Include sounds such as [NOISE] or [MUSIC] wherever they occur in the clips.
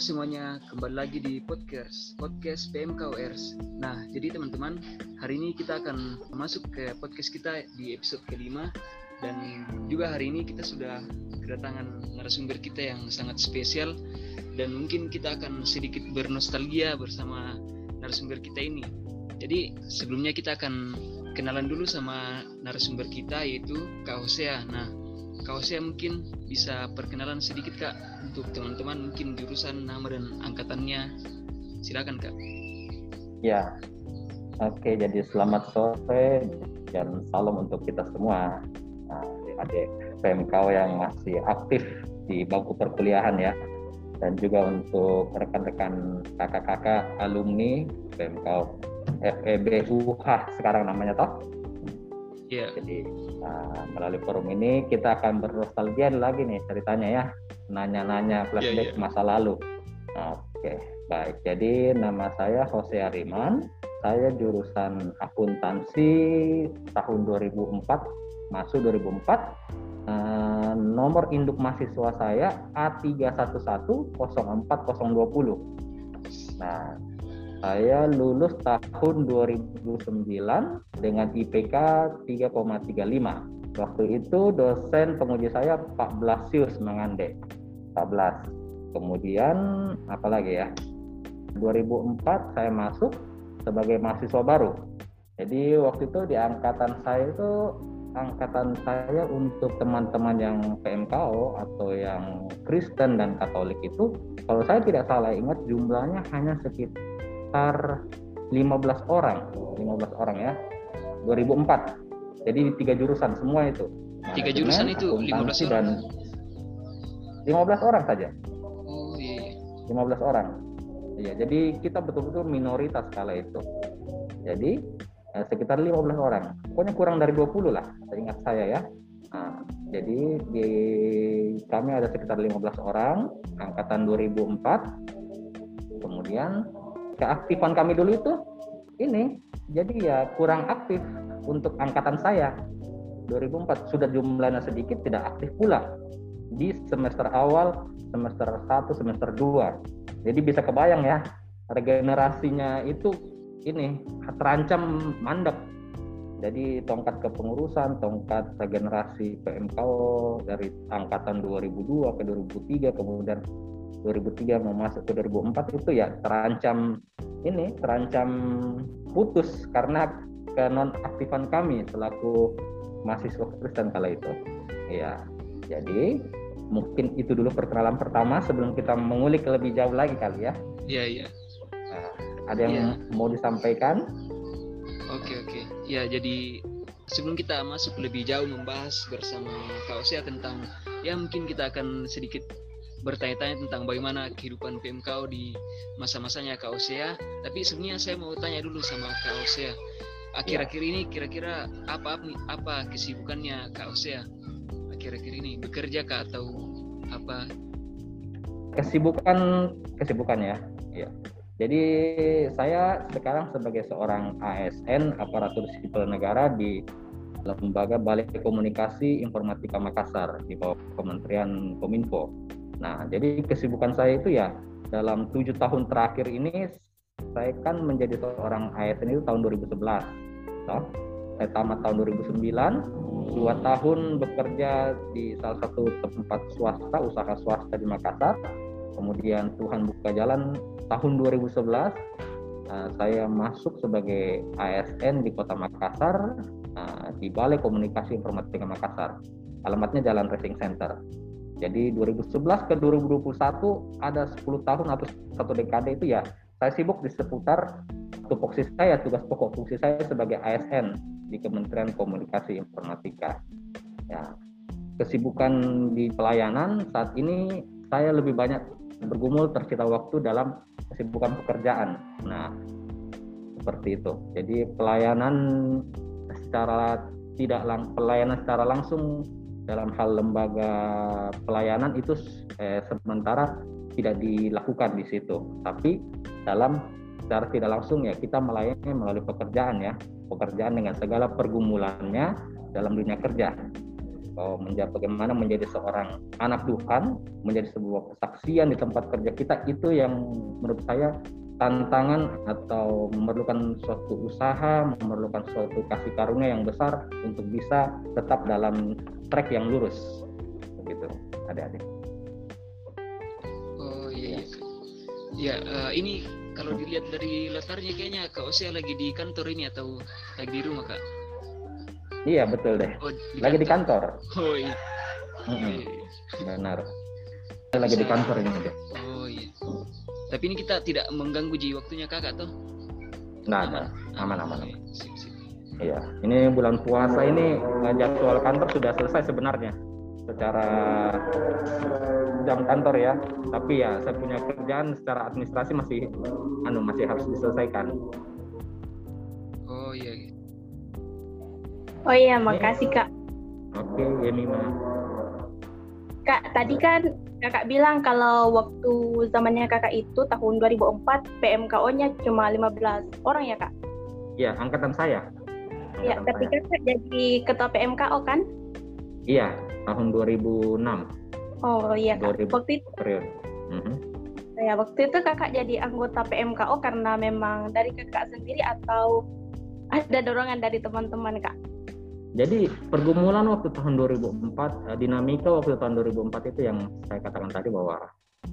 semuanya, kembali lagi di podcast podcast PMKWRS. Nah, jadi teman-teman, hari ini kita akan masuk ke podcast kita di episode kelima dan juga hari ini kita sudah kedatangan narasumber kita yang sangat spesial dan mungkin kita akan sedikit bernostalgia bersama narasumber kita ini. Jadi sebelumnya kita akan kenalan dulu sama narasumber kita yaitu Kak Hosea. Nah, Kak Hosea mungkin bisa perkenalan sedikit Kak untuk teman-teman mungkin jurusan nama dan angkatannya. Silakan Kak. Ya, oke jadi selamat sore dan salam untuk kita semua. Nah, adik PMK yang masih aktif di bangku perkuliahan ya. Dan juga untuk rekan-rekan kakak-kakak alumni PMK FEB UH sekarang namanya toh Yeah. Jadi uh, melalui forum ini kita akan bernostalgia lagi nih ceritanya ya, nanya-nanya flashback yeah, yeah. masa lalu. Oke, okay. baik. Jadi nama saya Jose Ariman. Saya jurusan akuntansi tahun 2004, masuk 2004. Uh, nomor induk mahasiswa saya A31104020. Nah, saya lulus tahun 2009 dengan IPK 3,35. Waktu itu dosen penguji saya Pak Blasius Mangande. 14. Kemudian apa lagi ya? 2004 saya masuk sebagai mahasiswa baru. Jadi waktu itu di angkatan saya itu angkatan saya untuk teman-teman yang PMKO atau yang Kristen dan Katolik itu kalau saya tidak salah ingat jumlahnya hanya sekitar sekitar 15 orang 15 orang ya 2004 jadi tiga jurusan semua itu. Nah, tiga jurusan itu 15 orang. dan 15 orang saja. Oh iya 15 iya. orang. Iya jadi kita betul-betul minoritas kala itu. Jadi eh, sekitar 15 orang. Pokoknya kurang dari 20 lah ingat saya ya. Nah, jadi di kami ada sekitar 15 orang angkatan 2004 kemudian keaktifan kami dulu itu ini jadi ya kurang aktif untuk angkatan saya. 2004 sudah jumlahnya sedikit tidak aktif pula. Di semester awal semester 1 semester 2 jadi bisa kebayang ya regenerasinya itu ini terancam mandek. Jadi tongkat kepengurusan, tongkat regenerasi PMKO dari angkatan 2002 ke 2003, kemudian 2003 mau masuk ke 2004 itu ya terancam ini terancam putus karena kenonaktifan kami selaku mahasiswa Kristen kala itu. Ya, jadi mungkin itu dulu perkenalan pertama sebelum kita mengulik lebih jauh lagi kali ya. Iya iya. Nah, ada yang ya. mau disampaikan? Oke oke. Ya jadi sebelum kita masuk lebih jauh membahas bersama Kak Osia tentang ya mungkin kita akan sedikit bertanya-tanya tentang bagaimana kehidupan PMKO di masa-masanya Kak Osea. Tapi sebenarnya saya mau tanya dulu sama Kak Osea. Akhir-akhir ini kira-kira apa apa kesibukannya Kak Osea? Akhir-akhir ini bekerja kah atau apa? Kesibukan kesibukan ya. Ya. Jadi saya sekarang sebagai seorang ASN aparatur sipil negara di Lembaga Balai Komunikasi Informatika Makassar di bawah Kementerian Kominfo. Nah, jadi kesibukan saya itu ya dalam tujuh tahun terakhir ini saya kan menjadi seorang ASN itu tahun 2011. So, saya tamat tahun 2009, dua tahun bekerja di salah satu tempat swasta, usaha swasta di Makassar. Kemudian Tuhan buka jalan tahun 2011, uh, saya masuk sebagai ASN di Kota Makassar uh, di Balai Komunikasi Informatika Makassar. Alamatnya Jalan Racing Center. Jadi 2011 ke 2021 ada 10 tahun atau satu dekade itu ya saya sibuk di seputar tupoksi saya, tugas pokok fungsi saya sebagai ASN di Kementerian Komunikasi Informatika. Ya, kesibukan di pelayanan saat ini saya lebih banyak bergumul tercipta waktu dalam kesibukan pekerjaan. Nah, seperti itu. Jadi pelayanan secara tidak lang pelayanan secara langsung dalam hal lembaga pelayanan itu eh, sementara tidak dilakukan di situ. Tapi dalam secara tidak langsung ya kita melayani melalui pekerjaan ya, pekerjaan dengan segala pergumulannya dalam dunia kerja. bahwa menjadi bagaimana menjadi seorang anak Tuhan, menjadi sebuah kesaksian di tempat kerja kita itu yang menurut saya tantangan atau memerlukan suatu usaha, memerlukan suatu kasih karunia yang besar untuk bisa tetap dalam track yang lurus. Begitu, adik-adik. Oh iya, iya. Ya, uh, ini kalau dilihat dari latarnya kayaknya Kak Ose lagi di kantor ini atau lagi di rumah Kak? Iya betul deh. Oh, di lagi kantor. di kantor. Oh iya. Mm -hmm. Benar. Lagi di kantor ini deh. Oh iya. Tapi ini kita tidak mengganggu ji waktunya kakak tuh? Nggak ada, aman aman. aman. Iya, ini bulan puasa ini jadwal kantor sudah selesai sebenarnya secara jam kantor ya. Tapi ya saya punya kerjaan secara administrasi masih anu masih harus diselesaikan. Oh iya. iya. Oh iya, makasih Kak. Oke, ya Mima. Kak, tadi kan Kakak bilang kalau waktu zamannya Kakak itu tahun 2004 PMKO-nya cuma 15 orang ya, Kak? Iya, angkatan saya. Iya, tapi Kakak jadi ketua PMKO kan? Iya, tahun 2006. Oh iya, Kak. 2000 waktu itu. Periode. Mm -hmm. Ya, waktu itu Kakak jadi anggota PMKO karena memang dari Kakak sendiri atau ada dorongan dari teman-teman, Kak? Jadi pergumulan waktu tahun 2004, eh, dinamika waktu tahun 2004 itu yang saya katakan tadi bahwa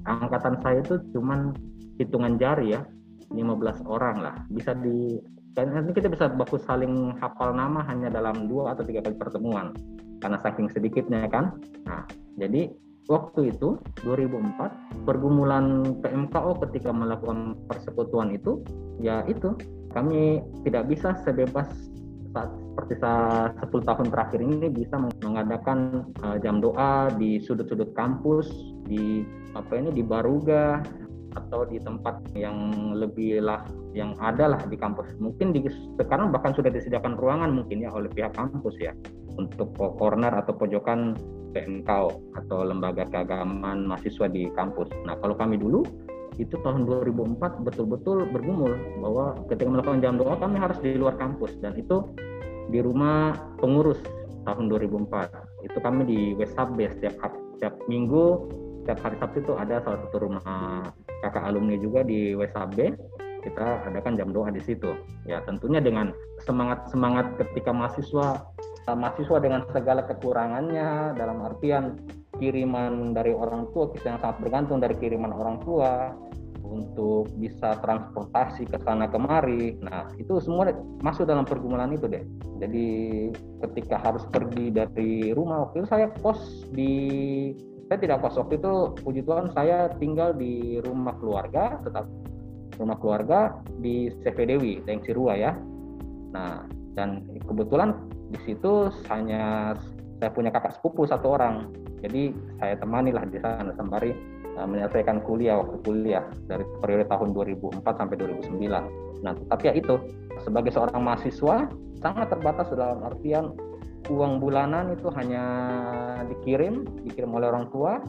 angkatan saya itu cuman hitungan jari ya, 15 orang lah. Bisa di dan nanti kita bisa baku saling hafal nama hanya dalam dua atau tiga kali pertemuan karena saking sedikitnya kan. Nah, jadi waktu itu 2004 pergumulan PMKO ketika melakukan persekutuan itu ya itu kami tidak bisa sebebas saat seperti saat 10 tahun terakhir ini bisa mengadakan uh, jam doa di sudut-sudut kampus di apa ini di Baruga atau di tempat yang lebih lah yang ada lah di kampus. Mungkin di sekarang bahkan sudah disediakan ruangan mungkin ya oleh pihak kampus ya untuk corner atau pojokan PMKO atau lembaga keagamaan mahasiswa di kampus. Nah kalau kami dulu itu tahun 2004 betul-betul bergumul bahwa ketika melakukan jam doa kami harus di luar kampus. Dan itu di rumah pengurus tahun 2004 itu kami di WhatsApp setiap setiap minggu setiap hari Sabtu itu ada salah satu rumah kakak alumni juga di WSAB kita adakan jam doa di situ ya tentunya dengan semangat semangat ketika mahasiswa mahasiswa dengan segala kekurangannya dalam artian kiriman dari orang tua kita yang sangat bergantung dari kiriman orang tua untuk bisa transportasi ke sana kemari. Nah, itu semua masuk dalam pergumulan itu deh. Jadi ketika harus pergi dari rumah waktu itu saya kos di saya tidak kos waktu itu puji Tuhan saya tinggal di rumah keluarga tetap rumah keluarga di CV Dewi, Deng Sirua ya. Nah, dan kebetulan di situ hanya saya punya kakak sepupu satu orang jadi saya temani lah di sana sembari uh, menyelesaikan kuliah waktu kuliah dari periode tahun 2004 sampai 2009. Nah, tapi ya itu sebagai seorang mahasiswa sangat terbatas dalam artian uang bulanan itu hanya dikirim, dikirim oleh orang tua.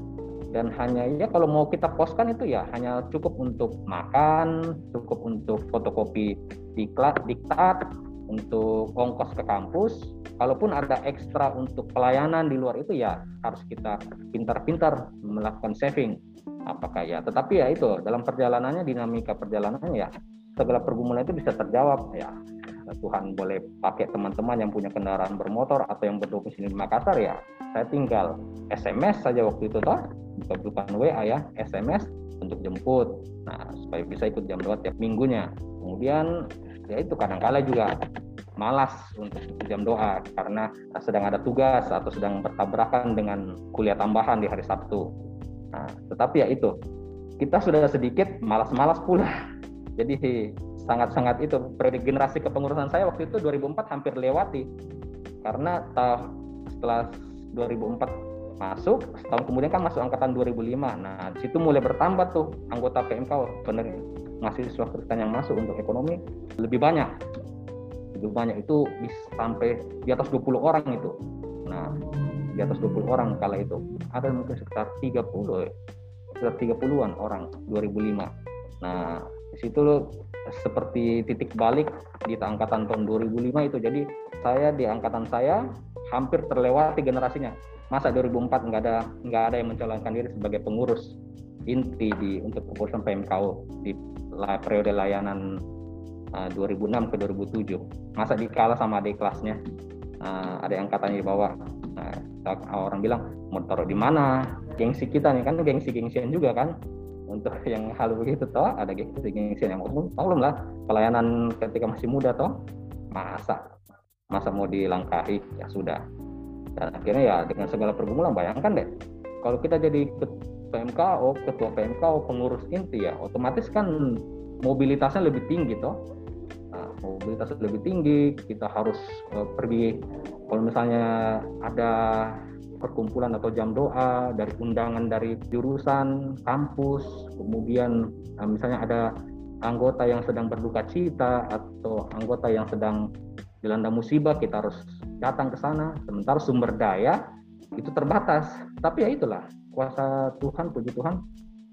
Dan hanya ya kalau mau kita poskan itu ya hanya cukup untuk makan, cukup untuk fotokopi diklat, diktat, untuk ongkos ke kampus. Kalaupun ada ekstra untuk pelayanan di luar itu ya harus kita pintar-pintar melakukan saving. Apakah ya? Tetapi ya itu dalam perjalanannya dinamika perjalanannya ya segala pergumulan itu bisa terjawab ya Tuhan boleh pakai teman-teman yang punya kendaraan bermotor atau yang berdomisili di Makassar ya saya tinggal SMS saja waktu itu toh bukan WA ya SMS untuk jemput nah supaya bisa ikut jam 2 tiap minggunya kemudian ya itu kadang-kala juga malas untuk jam doa karena sedang ada tugas atau sedang bertabrakan dengan kuliah tambahan di hari Sabtu. Nah, tetapi ya itu kita sudah sedikit malas-malas pula. Jadi sangat-sangat itu periode generasi kepengurusan saya waktu itu 2004 hampir lewati. Karena setelah 2004 masuk setahun kemudian kan masuk angkatan 2005 nah situ mulai bertambah tuh anggota PMK benar mahasiswa Kristen yang masuk untuk ekonomi lebih banyak. Lebih banyak itu bisa sampai di atas 20 orang itu. Nah di atas 20 orang kala itu. Ada mungkin sekitar 30 ya sekitar 30-an orang 2005 nah di situ seperti titik balik di angkatan tahun 2005 itu jadi saya di angkatan saya hampir terlewati generasinya. Masa 2004 nggak ada nggak ada yang mencalonkan diri sebagai pengurus inti di untuk keputusan PMKO di periode layanan uh, 2006 ke 2007. Masa dikalah sama adik kelasnya uh, ada yang katanya dibawa. Nah, orang bilang taruh di mana? Gengsi kita nih kan gengsi-gengsian juga kan untuk [LAUGHS] yang hal begitu toh ada gengsi-gengsian yang maklum lah pelayanan ketika masih muda toh masa masa mau dilangkahi? Ya sudah. Dan akhirnya ya dengan segala pergumulan bayangkan deh kalau kita jadi PMKO ketua PMKO pengurus inti ya otomatis kan mobilitasnya lebih tinggi toh. Nah, mobilitas lebih tinggi kita harus uh, pergi kalau misalnya ada perkumpulan atau jam doa dari undangan dari jurusan kampus kemudian uh, misalnya ada anggota yang sedang berduka cita atau anggota yang sedang dilanda musibah kita harus datang ke sana. Sementara sumber daya itu terbatas. Tapi ya itulah kuasa Tuhan puji Tuhan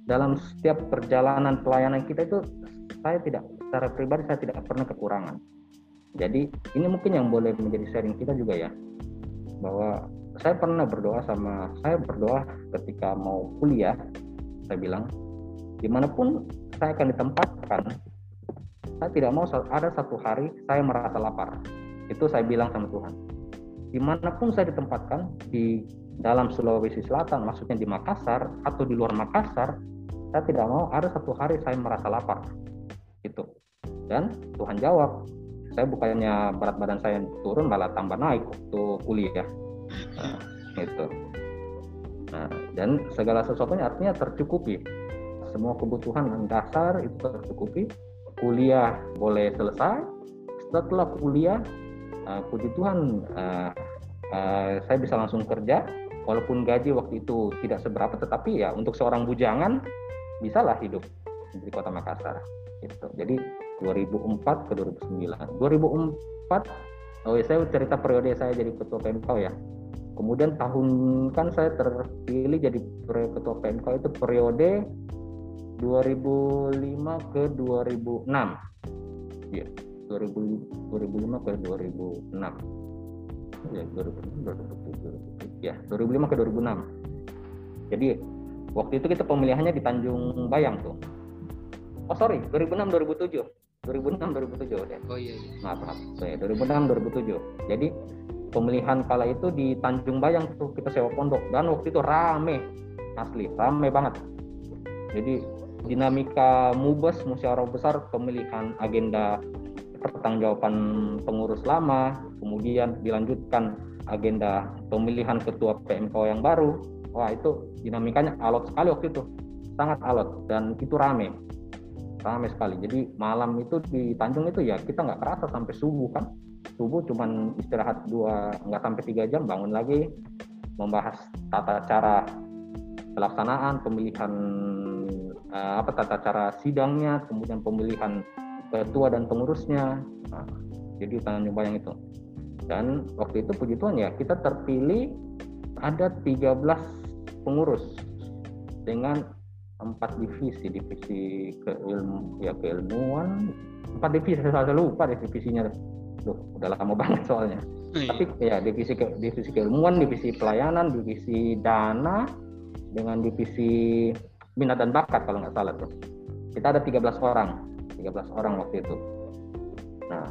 dalam setiap perjalanan pelayanan kita itu saya tidak secara pribadi saya tidak pernah kekurangan. Jadi ini mungkin yang boleh menjadi sharing kita juga ya bahwa saya pernah berdoa sama saya berdoa ketika mau kuliah saya bilang di mana pun saya akan ditempatkan saya tidak mau ada satu hari saya merasa lapar. Itu saya bilang sama Tuhan. Di mana pun saya ditempatkan, di dalam Sulawesi Selatan, maksudnya di Makassar, atau di luar Makassar, saya tidak mau ada satu hari saya merasa lapar. Itu. Dan Tuhan jawab, saya bukannya berat badan saya turun, malah tambah naik waktu kuliah. Nah, itu. Nah, dan segala sesuatunya artinya tercukupi. Semua kebutuhan dasar itu tercukupi. Kuliah boleh selesai. Setelah kuliah uh, puji Tuhan uh, uh, saya bisa langsung kerja. Walaupun gaji waktu itu tidak seberapa tetapi ya untuk seorang bujangan bisalah hidup di kota Makassar. Gitu. jadi 2004 ke 2009 2004 oh ya saya cerita periode saya jadi ketua PMK ya kemudian tahun kan saya terpilih jadi ketua PMK itu periode 2005 ke 2006 ya 2000, 2005 ke 2006 ya 2006 ya 2005 ke 2006 jadi waktu itu kita pemilihannya di Tanjung Bayang tuh oh sorry 2006 2007 2006 2007 deh. Oh iya. iya. Maaf maaf. Ya, 2006 2007. Jadi pemilihan kala itu di Tanjung Bayang tuh kita sewa pondok. Dan waktu itu rame asli rame banget. Jadi dinamika mubes musyawarah besar pemilihan agenda pertanggungjawaban pengurus lama kemudian dilanjutkan agenda pemilihan ketua PMK yang baru. Wah itu dinamikanya alot sekali waktu itu. Sangat alot dan itu rame rame sekali jadi malam itu di Tanjung itu ya kita nggak kerasa sampai subuh kan subuh cuman istirahat dua nggak sampai tiga jam bangun lagi membahas tata cara pelaksanaan pemilihan uh, apa tata cara sidangnya, kemudian pemilihan ketua dan pengurusnya. Nah, jadi Tanjung Bayang itu. Dan waktu itu puji Tuhan ya, kita terpilih ada 13 pengurus dengan empat divisi, divisi keilmu ya keilmuan, empat divisi saya lupa divisinya. Duh, udah lama [LAUGHS] banget soalnya. Iya. Tapi ya divisi ke, divisi keilmuan, divisi pelayanan, divisi dana dengan divisi minat dan bakat kalau nggak salah tuh. Kita ada 13 orang, 13 orang waktu itu. Nah,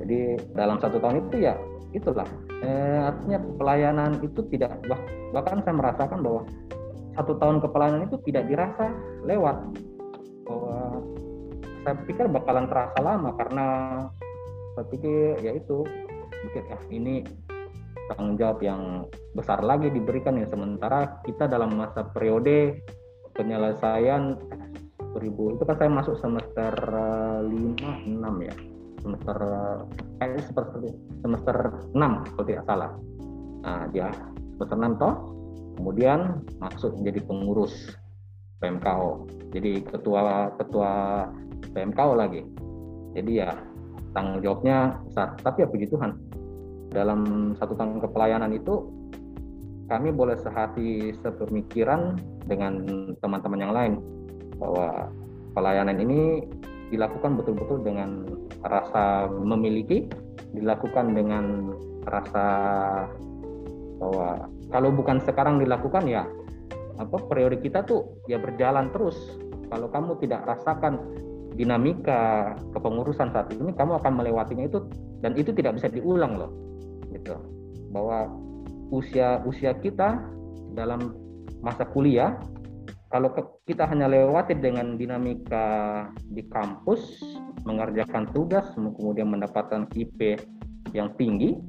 jadi dalam satu tahun itu ya itulah eh, artinya pelayanan itu tidak bah, bahkan saya merasakan bahwa satu tahun kepelayanan itu tidak dirasa lewat. Bahwa saya pikir bakalan terasa lama karena saya pikir ya itu pikir ya ini tanggung jawab yang besar lagi diberikan ya. Sementara kita dalam masa periode penyelesaian 2000 itu kan saya masuk semester 5 6 ya. Semester eh semester semester 6 kalau tidak salah. Nah dia semester 6 toh kemudian masuk menjadi pengurus PMKO jadi ketua ketua PMKO lagi. Jadi ya tanggung jawabnya besar. Tapi ya puji Tuhan dalam satu tahun kepelayanan itu kami boleh sehati sepemikiran dengan teman-teman yang lain bahwa pelayanan ini dilakukan betul-betul dengan rasa memiliki, dilakukan dengan rasa bahwa kalau bukan sekarang dilakukan ya apa periode kita tuh ya berjalan terus. Kalau kamu tidak rasakan dinamika kepengurusan saat ini, kamu akan melewatinya itu dan itu tidak bisa diulang loh, gitu. Bahwa usia usia kita dalam masa kuliah, kalau kita hanya lewati dengan dinamika di kampus, mengerjakan tugas, kemudian mendapatkan IP yang tinggi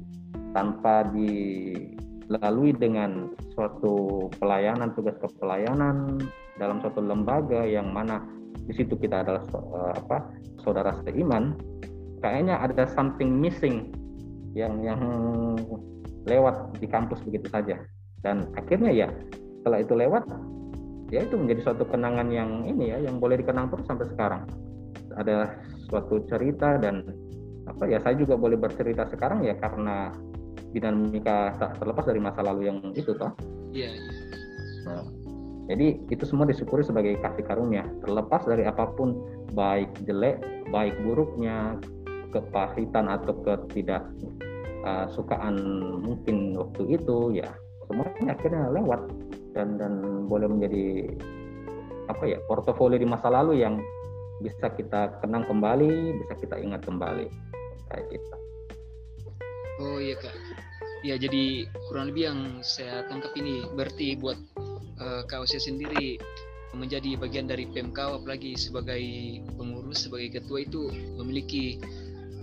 tanpa dilalui dengan suatu pelayanan tugas kepelayanan dalam suatu lembaga yang mana di situ kita adalah uh, apa saudara seiman. Kayaknya ada something missing yang yang lewat di kampus begitu saja. Dan akhirnya ya setelah itu lewat ya itu menjadi suatu kenangan yang ini ya yang boleh dikenang terus sampai sekarang. Ada suatu cerita dan apa ya saya juga boleh bercerita sekarang ya karena dinamika tak terlepas dari masa lalu yang itu toh. Iya. Yeah, Nah, jadi itu semua disyukuri sebagai kasih karunia, terlepas dari apa pun baik jelek, baik buruknya, kepahitan atau ketidaksukaan uh, mungkin waktu itu ya semuanya akhirnya lewat dan dan boleh menjadi apa ya portofolio di masa lalu yang bisa kita kenang kembali, bisa kita ingat kembali kayak gitu. Oh iya kak, ya jadi kurang lebih yang saya tangkap ini berarti buat uh, kak saya sendiri menjadi bagian dari PMK apalagi sebagai pengurus sebagai ketua itu memiliki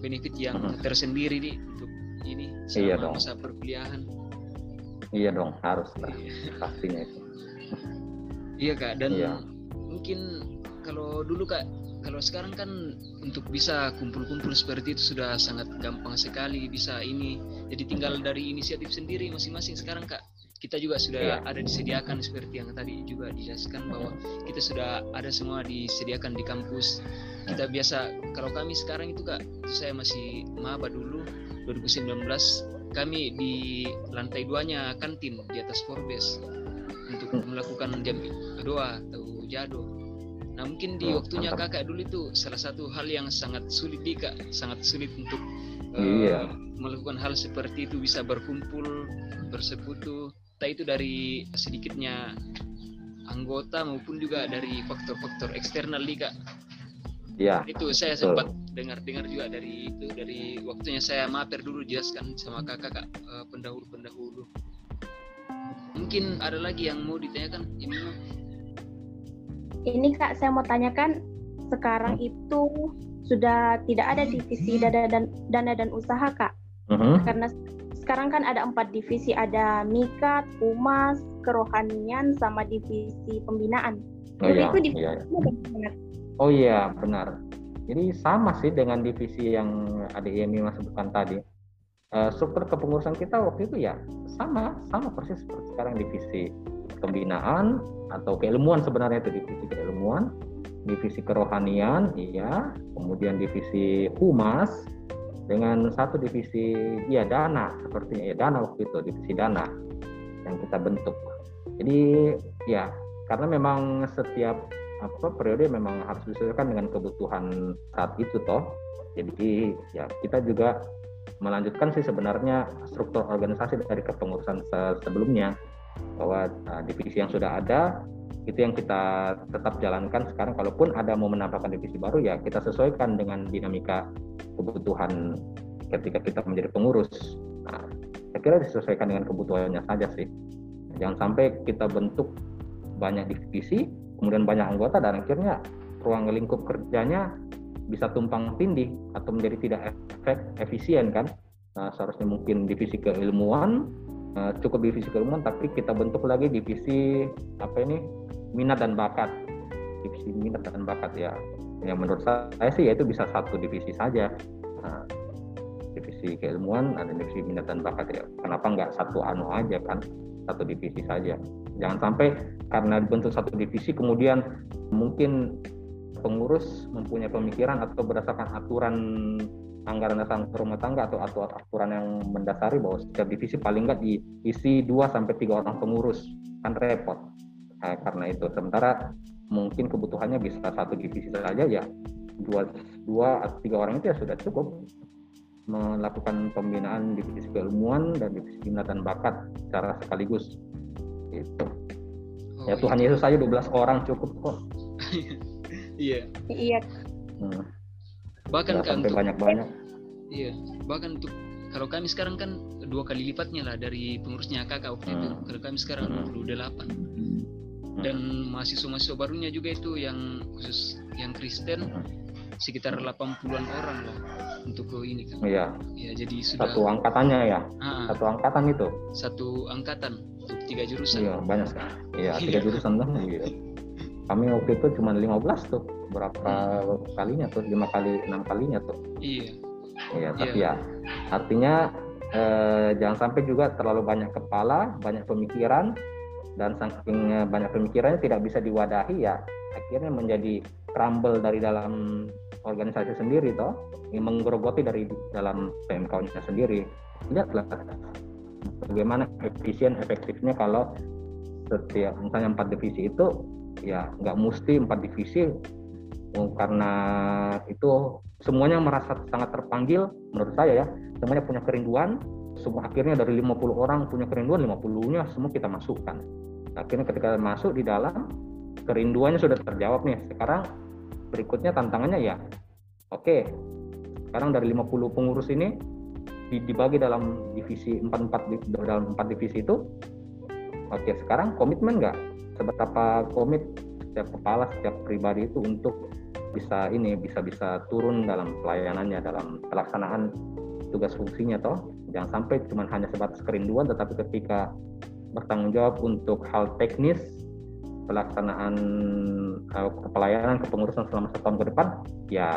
benefit yang hmm. tersendiri nih untuk ini selama iya dong. masa perkuliahan. Iya dong, harus lah iya. pastinya itu. iya kak dan iya. mungkin kalau dulu kak kalau sekarang kan untuk bisa kumpul-kumpul seperti itu sudah sangat gampang sekali bisa ini. Jadi tinggal dari inisiatif sendiri masing-masing sekarang kak. Kita juga sudah yeah. ada disediakan seperti yang tadi juga dijelaskan bahwa kita sudah ada semua disediakan di kampus. Kita biasa kalau kami sekarang itu kak itu saya masih maba dulu 2019 kami di lantai duanya kantin di atas Forbes untuk hmm. melakukan jam doa atau jado Nah mungkin di oh, waktunya mantap. kakak dulu itu salah satu hal yang sangat sulit di kak, sangat sulit untuk iya. uh, melakukan hal seperti itu bisa berkumpul, bersekutu. Tak itu dari sedikitnya anggota maupun juga dari faktor-faktor eksternal di kak. Ya, itu saya betul. sempat dengar-dengar juga dari itu dari waktunya saya mater dulu jelaskan sama kakak kak uh, pendahulu-pendahulu. Mungkin ada lagi yang mau ditanyakan ini ini Kak, saya mau tanyakan sekarang itu sudah tidak ada divisi dana dan dana dan usaha Kak. Uh-huh. Karena sekarang kan ada empat divisi, ada Mikat, Humas, Kerohanian, sama divisi pembinaan. Oh, Jadi iya, itu divisi iya. iya. Oh iya, benar. Jadi sama sih dengan divisi yang ada Yemi sebutkan tadi. Uh, struktur kepengurusan kita waktu itu ya sama, sama persis seperti sekarang divisi pembinaan atau keilmuan sebenarnya itu divisi keilmuan, divisi kerohanian, iya, kemudian divisi humas dengan satu divisi ya dana sepertinya ya dana waktu itu divisi dana yang kita bentuk. Jadi ya karena memang setiap apa periode memang harus disesuaikan dengan kebutuhan saat itu toh. Jadi ya kita juga melanjutkan sih sebenarnya struktur organisasi dari kepengurusan sebelumnya bahwa uh, divisi yang sudah ada itu yang kita tetap jalankan sekarang. Kalaupun ada mau menambahkan divisi baru ya kita sesuaikan dengan dinamika kebutuhan ketika kita menjadi pengurus. Nah, saya kira disesuaikan dengan kebutuhannya saja sih. Jangan sampai kita bentuk banyak divisi kemudian banyak anggota dan akhirnya ruang lingkup kerjanya bisa tumpang tindih atau menjadi tidak efek efisien kan. Nah, seharusnya mungkin divisi keilmuan Eh, cukup divisi keilmuan tapi kita bentuk lagi divisi apa ini minat dan bakat. Divisi minat dan bakat ya. Yang menurut saya sih yaitu bisa satu divisi saja. Nah, divisi keilmuan ada divisi minat dan bakat ya. Kenapa nggak satu anu aja kan? Satu divisi saja. Jangan sampai karena dibentuk satu divisi kemudian mungkin pengurus mempunyai pemikiran atau berdasarkan aturan anggaran dasar rumah tangga atau aturan yang mendasari bahwa setiap divisi paling nggak diisi 2 sampai tiga orang pengurus. Kan repot. Nah, karena itu. Sementara mungkin kebutuhannya bisa satu divisi saja ya dua dua atau tiga orang itu ya sudah cukup. Melakukan pembinaan divisi keilmuan dan divisi minat dan bakat secara sekaligus. Itu oh, ya Tuhan iya. Yesus saja 12 orang cukup kok. [LAUGHS] Iya. Iya. Hmm. Bahkan kan untuk banyak banyak iya bahkan untuk kalau kami sekarang kan dua kali lipatnya lah dari pengurusnya kakak waktu hmm. itu kalau kami sekarang hmm. 28 hmm. dan mahasiswa-mahasiswa barunya juga itu yang khusus yang Kristen hmm sekitar 80-an orang lah untuk ini kan. Iya. Ya, jadi sudah satu angkatannya ya. Ah, satu angkatan itu. Satu angkatan untuk tiga jurusan. Iya, banyak sekali. Iya, tiga jurusan lah gitu. Kami waktu itu cuma 15 tuh. Berapa kalinya tuh? Lima kali, enam kalinya tuh. Iya. Iya, tapi iya. ya artinya eh, jangan sampai juga terlalu banyak kepala, banyak pemikiran dan saking eh, banyak pemikirannya tidak bisa diwadahi ya akhirnya menjadi crumble dari dalam organisasi sendiri toh yang menggerogoti dari dalam PMK-nya sendiri lihatlah bagaimana efisien efektifnya kalau setiap misalnya empat divisi itu ya nggak mesti empat divisi karena itu semuanya merasa sangat terpanggil menurut saya ya. Semuanya punya kerinduan semua akhirnya dari 50 orang punya kerinduan 50-nya semua kita masukkan. Akhirnya ketika masuk di dalam kerinduannya sudah terjawab nih. Sekarang berikutnya tantangannya ya. Oke sekarang dari 50 pengurus ini dibagi dalam divisi 44 dalam empat divisi itu oke sekarang komitmen nggak? Seberapa komit setiap kepala setiap pribadi itu untuk bisa ini bisa bisa turun dalam pelayanannya dalam pelaksanaan tugas fungsinya toh jangan sampai cuma hanya sebatas kerinduan tetapi ketika bertanggung jawab untuk hal teknis pelaksanaan uh, kepelayanan kepengurusan selama satu tahun ke depan ya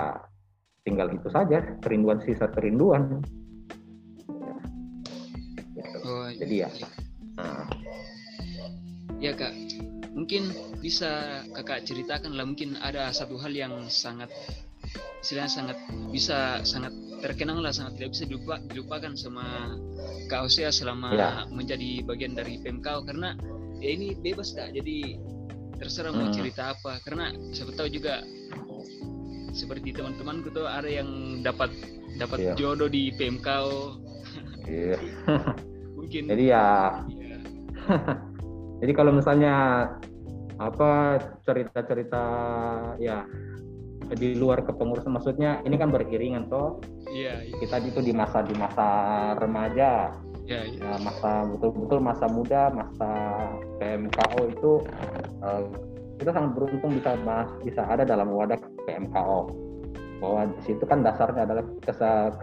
tinggal itu saja kerinduan sisa kerinduan ya. Gitu. Oh, jadi ya iya. Nah. ya kak mungkin bisa kakak ceritakan lah mungkin ada satu hal yang sangat istilahnya sangat bisa sangat terkenang lah sangat tidak bisa dilupa, dilupakan sama Kak Osea selama ya. menjadi bagian dari PMK karena ya ini bebas kak jadi terserah mau hmm. cerita apa karena siapa tahu juga seperti teman-temanku tuh ada yang dapat dapat yeah. jodoh di PMK iya [LAUGHS] mungkin jadi ya yeah. [LAUGHS] jadi kalau misalnya apa cerita-cerita ya di luar kepengurusan maksudnya ini kan beriringan toh. Iya, yeah, kita itu di masa di masa remaja. Ya, ya. ya masa betul-betul masa muda masa PMKO itu uh, kita sangat beruntung bisa bisa ada dalam wadah PMKO bahwa di situ kan dasarnya adalah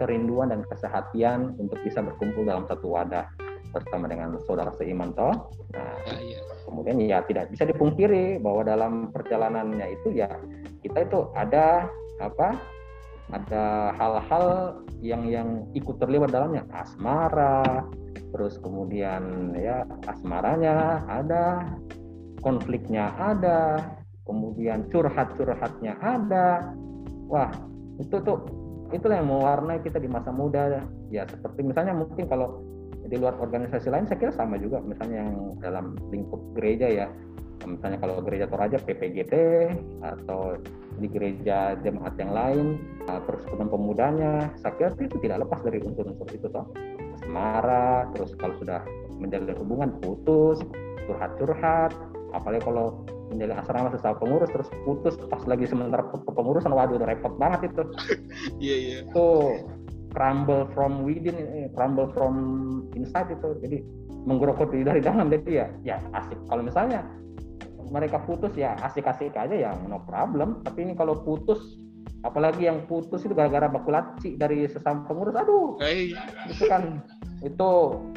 kerinduan dan kesehatian untuk bisa berkumpul dalam satu wadah bersama dengan saudara seiman toh. Nah, ya, ya. kemudian ya tidak bisa dipungkiri bahwa dalam perjalanannya itu ya kita itu ada apa ada hal-hal yang yang ikut terlibat dalamnya asmara terus kemudian ya asmaranya ada konfliknya ada kemudian curhat-curhatnya ada wah itu tuh itulah yang mewarnai kita di masa muda ya seperti misalnya mungkin kalau di luar organisasi lain saya kira sama juga misalnya yang dalam lingkup gereja ya. Misalnya kalau gereja Toraja PPGT atau di gereja jemaat yang lain terus kemudian pemudanya saya kira itu tidak lepas dari unsur-unsur itu toh. Marah terus kalau sudah menjalin hubungan putus curhat-curhat apalagi kalau menjalin asrama sesama pengurus terus putus pas lagi sementara kepengurusan waduh udah repot banget itu. [LAUGHS] Iya yeah, iya. Yeah. itu crumble from within eh, crumble from inside itu. Jadi menggerogoti dari dalam. Jadi ya ya asik. Kalau misalnya mereka putus ya asik-asik aja ya no problem. Tapi ini kalau putus apalagi yang putus itu gara-gara baku laci dari sesama pengurus aduh. Hey. itu kan itu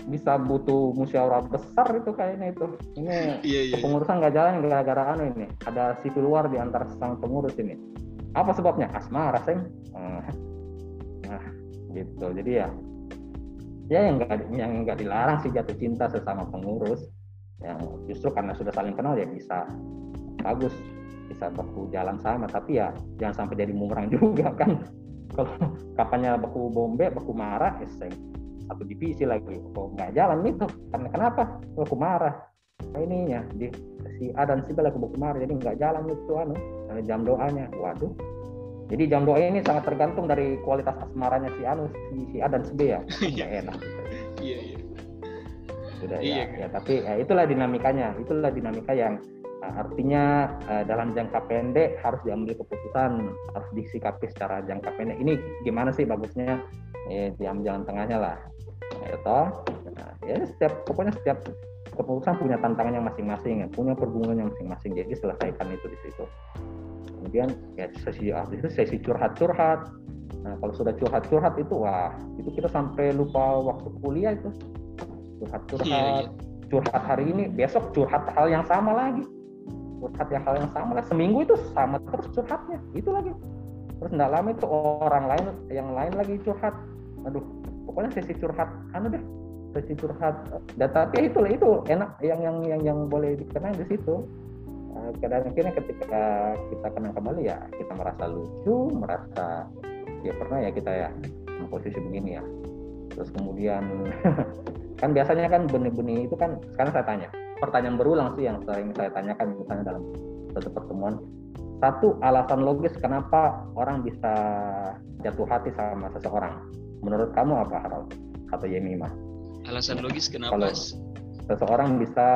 bisa butuh musyawarah besar itu kayaknya itu. Ini [LAUGHS] yeah, yeah, pengurusan nggak jalan gara-gara anu ini. Ada sipil luar di antara sesama pengurus ini. Apa sebabnya? Asmara seng. Nah, nah gitu. Jadi ya ya yang nggak yang nggak dilarang sih jatuh cinta sesama pengurus. Yang justru karena sudah saling kenal ya bisa bagus bisa baku jalan sama tapi ya jangan sampai jadi bumerang [LAUGHS] juga kan. Kalau kapannya baku bombe baku marah ya satu divisi lagi. Kok nggak jalan itu karena kenapa? Baku marah. Nah, ininya di si A dan si B lagi baku marah jadi nggak jalan itu anu jam doanya. Waduh Jadi jam doa ini sangat tergantung dari kualitas asmaranya si Anu, si, si A dan si B ya. [LAUGHS] Iya. enak. Iya iya. Sudah Iya, ya, ya. Tapi ya, itulah dinamikanya. Itulah dinamika yang uh, artinya uh, dalam jangka pendek harus diambil keputusan, harus disikapi secara jangka pendek. Ini gimana sih bagusnya? Eh, diambil jalan tengahnya lah. Ya toh. Nah, ya setiap pokoknya setiap keputusan punya tantangannya masing-masing, ya, punya pergumulannya masing-masing. Jadi selesaikan itu di situ kemudian ya sesi itu sesi curhat-curhat. Nah kalau sudah curhat-curhat itu wah itu kita sampai lupa waktu kuliah itu. Curhat-curhat Iya, iya. curhat hari ini besok curhat hal yang sama lagi. Curhat yang hal yang sama lah. Seminggu itu sama terus curhatnya. Itu lagi. Terus tidak lama itu orang lain yang lain lagi curhat. Aduh pokoknya sesi curhat anu deh sesi curhat. Dan tapi itu itu enak. Yang yang yang yang boleh dikenal di situ Eh, kadang akhirnya ketika kita kenal kembali ya kita merasa lucu merasa ya pernah ya kita ya posisi begini ya. Terus kemudian [LAUGHS] kan biasanya kan benih-benih itu kan sekarang saya tanya pertanyaan berulang sih yang sering saya tanyakan misalnya dalam satu pertemuan. Satu alasan logis kenapa orang bisa jatuh hati sama seseorang? Menurut kamu apa Harold? Atau Yemima? Alasan logis kenapa? Kalau- seseorang bisa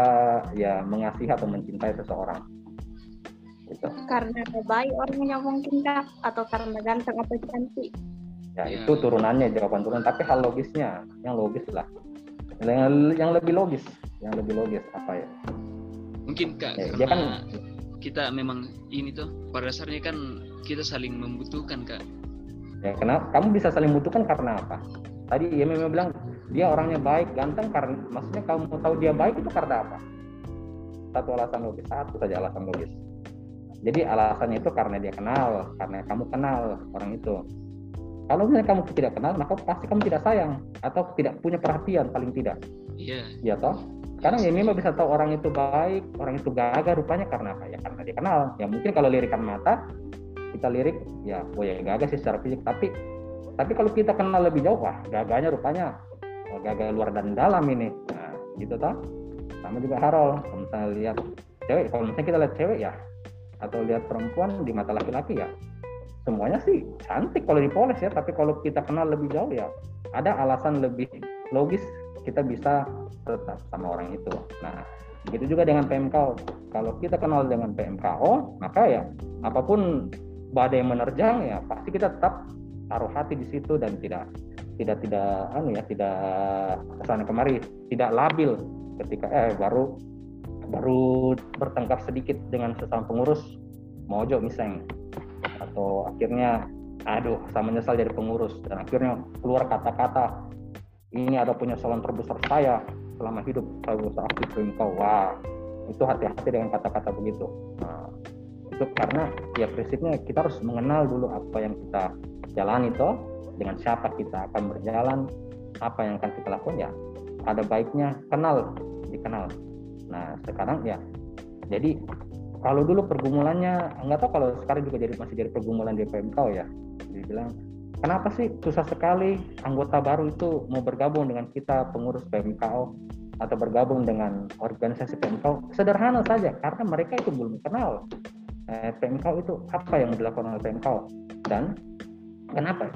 ya mengasihi atau mencintai seseorang. Gitu. Karena baik orangnya mungkin kak atau karena ganteng atau cantik. ya Ya. itu turunannya jawaban turunan tapi hal logisnya yang logis lah. Yang, yang lebih logis yang lebih logis apa ya? Mungkin kak Ya, dia karena kan- kita memang ini tuh pada dasarnya kan kita saling membutuhkan kak. ya kenapa? Kamu bisa saling membutuhkan karena apa? Tadi ya memang bilang dia orangnya baik ganteng karena maksudnya kamu mau tahu dia baik itu karena apa? Satu alasan logis satu saja alasan logis. Jadi alasannya itu karena dia kenal karena kamu kenal orang itu. Kalau misalnya kamu tidak kenal maka pasti kamu tidak sayang atau tidak punya perhatian paling tidak. Iya. ya toh? Sekarang ya memang bisa tahu orang itu baik orang itu gagah rupanya karena apa? Ya karena dia kenal. Ya mungkin kalau lirikan mata kita lirik ya oh ya gagah sih secara fisik. Tapi tapi kalau kita kenal lebih jauh wah gagahnya rupanya oh, gagah luar dan dalam ini. Nah gitu toh. Sama juga Harol kalau misalnya lihat cewek kalau misalnya kita lihat cewek ya atau lihat perempuan di mata laki-laki ya semuanya sih cantik kalau dipoles ya tapi kalau kita kenal lebih jauh ya ada alasan lebih logis kita bisa tetap sama orang itu. Nah begitu juga dengan PMKO kalau kita kenal dengan PMKO maka ya apa pun badai menerjang ya pasti kita tetap taruh hati di situ dan tidak tidak tidak anu ya tidak ke sana kemari tidak labil ketika eh baru baru bertengkar sedikit dengan sesama pengurus mojok misalnya atau akhirnya aduh saya menyesal jadi pengurus. Dan akhirnya keluar kata-kata ini ada penyesalan terbesar saya selama hidup saya berusaha aktif engkau. Wah itu hati-hati dengan kata-kata begitu. Nah, itu karena ya prinsipnya kita harus mengenal dulu apa yang kita jalani toh dengan siapa kita akan berjalan apa yang akan kita lakukan ya ada baiknya kenal dikenal. Nah sekarang ya jadi kalau dulu pergumulannya nggak tahu kalau sekarang juga jadi masih jadi pergumulan di PMK ya dibilang kenapa sih susah sekali anggota baru itu mau bergabung dengan kita pengurus PMKO atau bergabung dengan organisasi PMKO sederhana saja karena mereka itu belum kenal eh, PMKO itu apa yang dilakukan oleh PMKO dan kenapa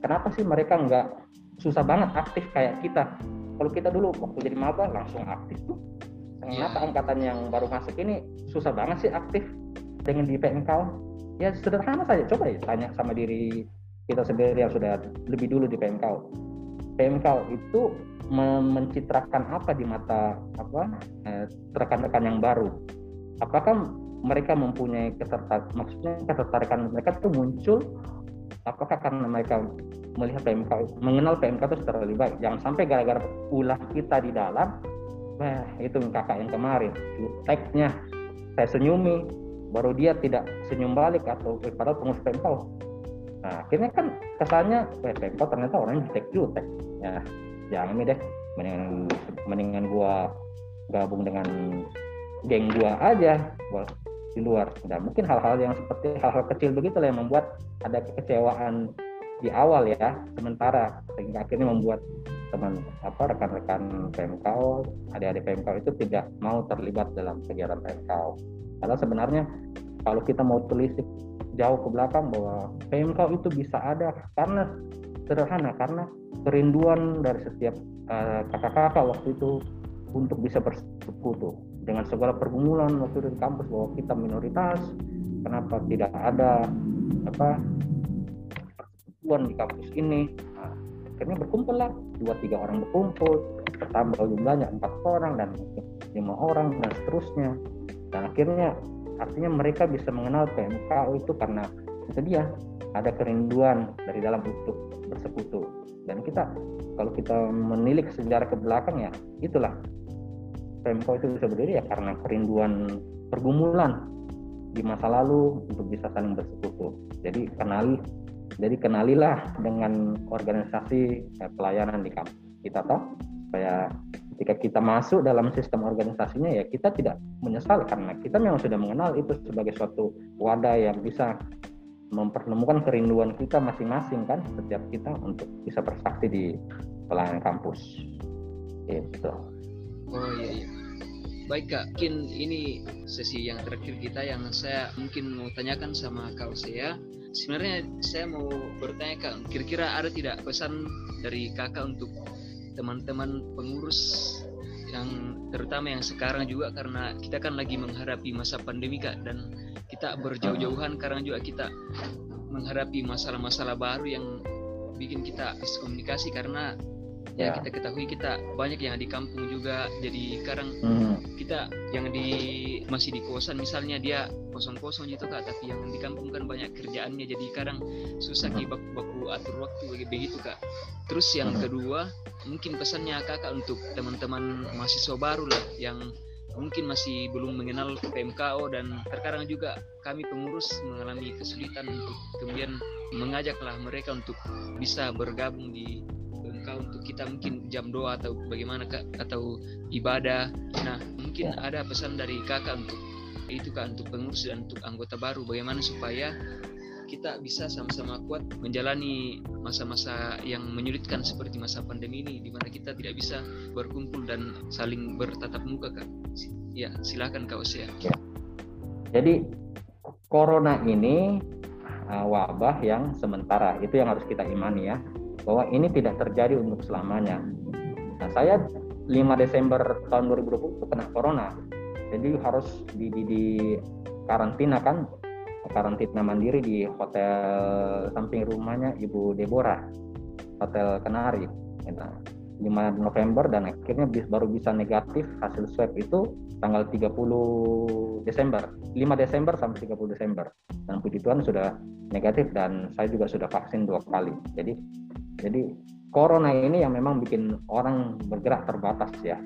kenapa sih mereka nggak susah banget aktif kayak kita? Kalau kita dulu waktu jadi maba langsung aktif tuh. Kenapa angkatan yang baru masuk ini susah banget sih aktif dengan di PMKO ya sederhana saja. Coba ya tanya sama diri kita sendiri yang sudah lebih dulu di PMKO PMKO itu mencitrakan apa di mata apa eh, rekan-rekan yang baru? Apakah mereka mempunyai ketertarikan maksudnya ketertarikan mereka itu muncul apakah karena mereka melihat PMK mengenal PMK itu lebih baik jangan sampai gara-gara ulah kita di dalam Wah, itu kakak yang kemarin, juteknya saya senyumi, baru dia tidak senyum balik atau eh, padahal pengurus PMK. Nah, akhirnya kan kesannya, eh, PMK ternyata orangnya jutek-jutek. Ya, jangan deh, mendingan, mendingan gua gabung dengan geng gua aja, di luar. Dan mungkin hal-hal yang seperti hal-hal kecil begitu yang membuat ada kekecewaan di awal ya, sementara sehingga akhirnya membuat teman apa rekan-rekan PMKO, adik-adik PMKO itu tidak mau terlibat dalam kegiatan PMKO. Karena sebenarnya kalau kita mau telisik jauh ke belakang bahwa PMK itu bisa ada karena sederhana karena kerinduan dari setiap uh, kakak-kakak waktu itu untuk bisa bersekutu dengan segala pergumulan waktu di kampus bahwa kita minoritas kenapa tidak ada apa persekutuan di kampus ini? Nah, akhirnya berkumpul lah dua tiga orang berkumpul bertambah jumlahnya empat orang dan lima orang dan seterusnya. Dan akhirnya artinya mereka bisa mengenal PMKU itu karena itu dia ada kerinduan dari dalam untuk bersekutu. Dan kita kalau kita menilik sejarah ke belakang ya itulah PMKU itu bisa berdiri ya karena kerinduan pergumulan di masa lalu untuk bisa saling bersekutu. Jadi kenali jadi kenalilah dengan organisasi eh, pelayanan di kampus kita toh. Supaya ketika kita masuk dalam sistem organisasinya ya kita tidak menyesal karena kita memang sudah mengenal itu sebagai suatu wadah yang bisa mempertemukan kerinduan kita masing-masing kan setiap kita untuk bisa bersaksi di pelayanan kampus. Itu oh iya iya baik kak. Mungkin ini sesi yang terakhir kita yang saya mungkin mau tanyakan sama kau saya sebenarnya saya mau bertanya kak kira-kira ada tidak pesan dari kakak untuk teman-teman pengurus yang terutama yang sekarang juga? Karena kita kan lagi menghadapi masa pandemi kak dan kita berjauh-jauhan. Karena juga kita menghadapi masalah-masalah baru yang bikin kita miskomunikasi. Karena ya, ya kita ketahui kita banyak yang di kampung juga jadi sekarang hmm. kita yang di masih di kosan misalnya dia kosong-kosong gitu kak tapi yang di kampung kan banyak kerjaannya jadi kadang susah hmm. baku, baku atur waktu begitu kak terus yang hmm. kedua mungkin pesannya kakak untuk teman-teman mahasiswa baru lah yang mungkin masih belum mengenal PMKO dan terkadang juga kami pengurus mengalami kesulitan untuk kemudian mengajaklah mereka untuk bisa bergabung di kau untuk kita mungkin jam doa atau bagaimana kak? Atau ibadah. Nah mungkin ya. ada pesan dari kakak untuk itu kak untuk pengurus dan untuk anggota baru. Bagaimana supaya kita bisa sama-sama kuat menjalani masa-masa yang menyulitkan seperti masa pandemi ini di mana kita tidak bisa berkumpul dan saling bertatap muka kak. Ya silakan kak Usia ya. jadi corona ini uh, wabah yang sementara. Itu yang harus kita imani ya bahwa ini tidak terjadi untuk selamanya. Nah, saya 5 Desember tahun 2020 itu kena corona. Jadi harus di, di, di karantina kan karantina mandiri di hotel samping rumahnya Ibu Deborah, Hotel Kenari. Gitu. 5 November dan akhirnya baru bisa negatif hasil swab itu tanggal 30 Desember 5 Desember sampai 30 Desember dan puji Tuhan sudah negatif dan saya juga sudah vaksin dua kali jadi jadi corona ini yang memang bikin orang bergerak terbatas ya.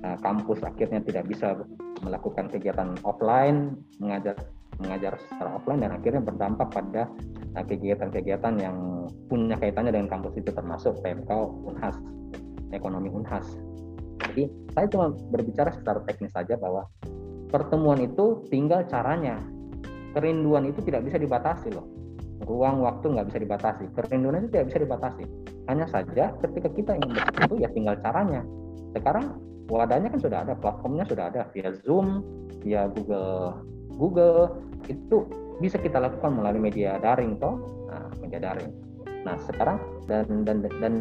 Nah, kampus akhirnya tidak bisa melakukan kegiatan offline, mengajar mengajar secara offline dan akhirnya berdampak pada nah, kegiatan-kegiatan yang punya kaitannya dengan kampus itu termasuk PMK Unhas, ekonomi Unhas. Jadi saya cuma berbicara secara teknis saja bahwa pertemuan itu tinggal caranya. Kerinduan itu tidak bisa dibatasi loh ruang waktu nggak bisa dibatasi. Kerinduan itu tidak bisa dibatasi. Hanya saja ketika kita ingin bersekutu ya tinggal caranya. Sekarang wadahnya kan sudah ada platformnya sudah ada via Zoom via Google Google. Itu bisa kita lakukan melalui media daring toh. Nah, media daring. Nah sekarang dan dan dan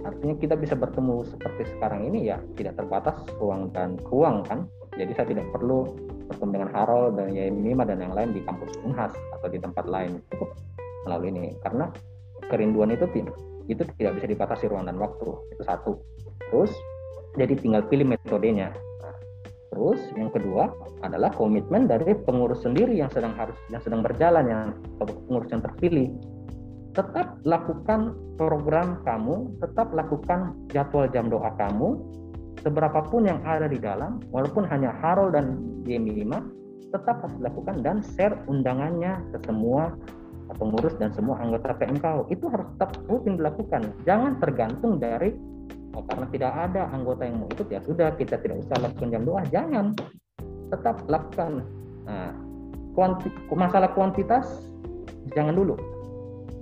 artinya kita bisa bertemu seperti sekarang ini ya tidak terbatas ruang dan ruang kan. Jadi saya tidak perlu bertemu dengan Harold dan Yai Mima dan yang lain di kampus Unhas atau di tempat lain cukup melalui ini. Karena kerinduan itu itu tidak bisa dibatasi ruang dan waktu itu satu. Terus jadi tinggal pilih metodenya. Nah, terus yang kedua adalah komitmen dari pengurus sendiri yang sedang harus yang sedang berjalan yang pengurus yang terpilih. Tetap lakukan program kamu tetap lakukan jadwal jam doa kamu seberapapun yang ada di dalam walaupun hanya Harold dan Jamie 5 tetap harus dilakukan dan share undangannya ke semua pengurus dan semua anggota PMKO itu harus tetap rutin dilakukan. Jangan tergantung dari oh, karena tidak ada anggota yang mau ikut ya sudah kita tidak usah lakukan jam doa. Jangan. Tetap lakukan. Nah, kuanti, masalah kuantitas jangan dulu.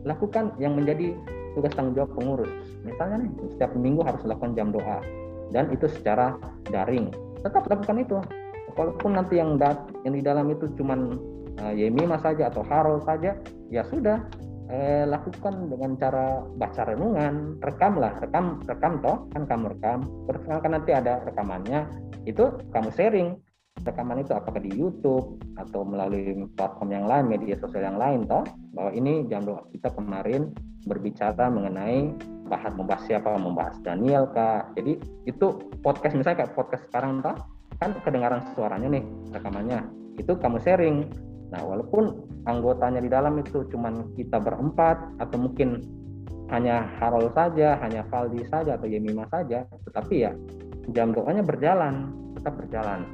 Lakukan yang menjadi tugas tanggung jawab pengurus. Misalnya nih setiap minggu harus lakukan jam doa dan itu secara daring. Tetap lakukan itu. Walaupun nanti yang dat yang di dalam itu cuman uh, Yemima saja atau Harold saja ya sudah eh, lakukan dengan cara baca renungan rekam lah rekam rekam toh kan kamu rekam. Terus kan nanti ada rekamannya itu kamu sharing. Rekaman itu apakah di YouTube atau melalui platform yang lain media sosial yang lain toh. Bahwa ini jam doa kita kemarin berbicara mengenai bahas membahas siapa membahas Daniel kak. Jadi itu podcast misalnya kayak podcast sekarang toh kan kedengaran suaranya nih rekamannya. Itu kamu sharing. Nah, walaupun anggotanya di dalam itu cuma kita berempat atau mungkin hanya Harol saja, hanya Valdi saja atau Yemima saja, tetapi ya jam doanya berjalan, tetap berjalan.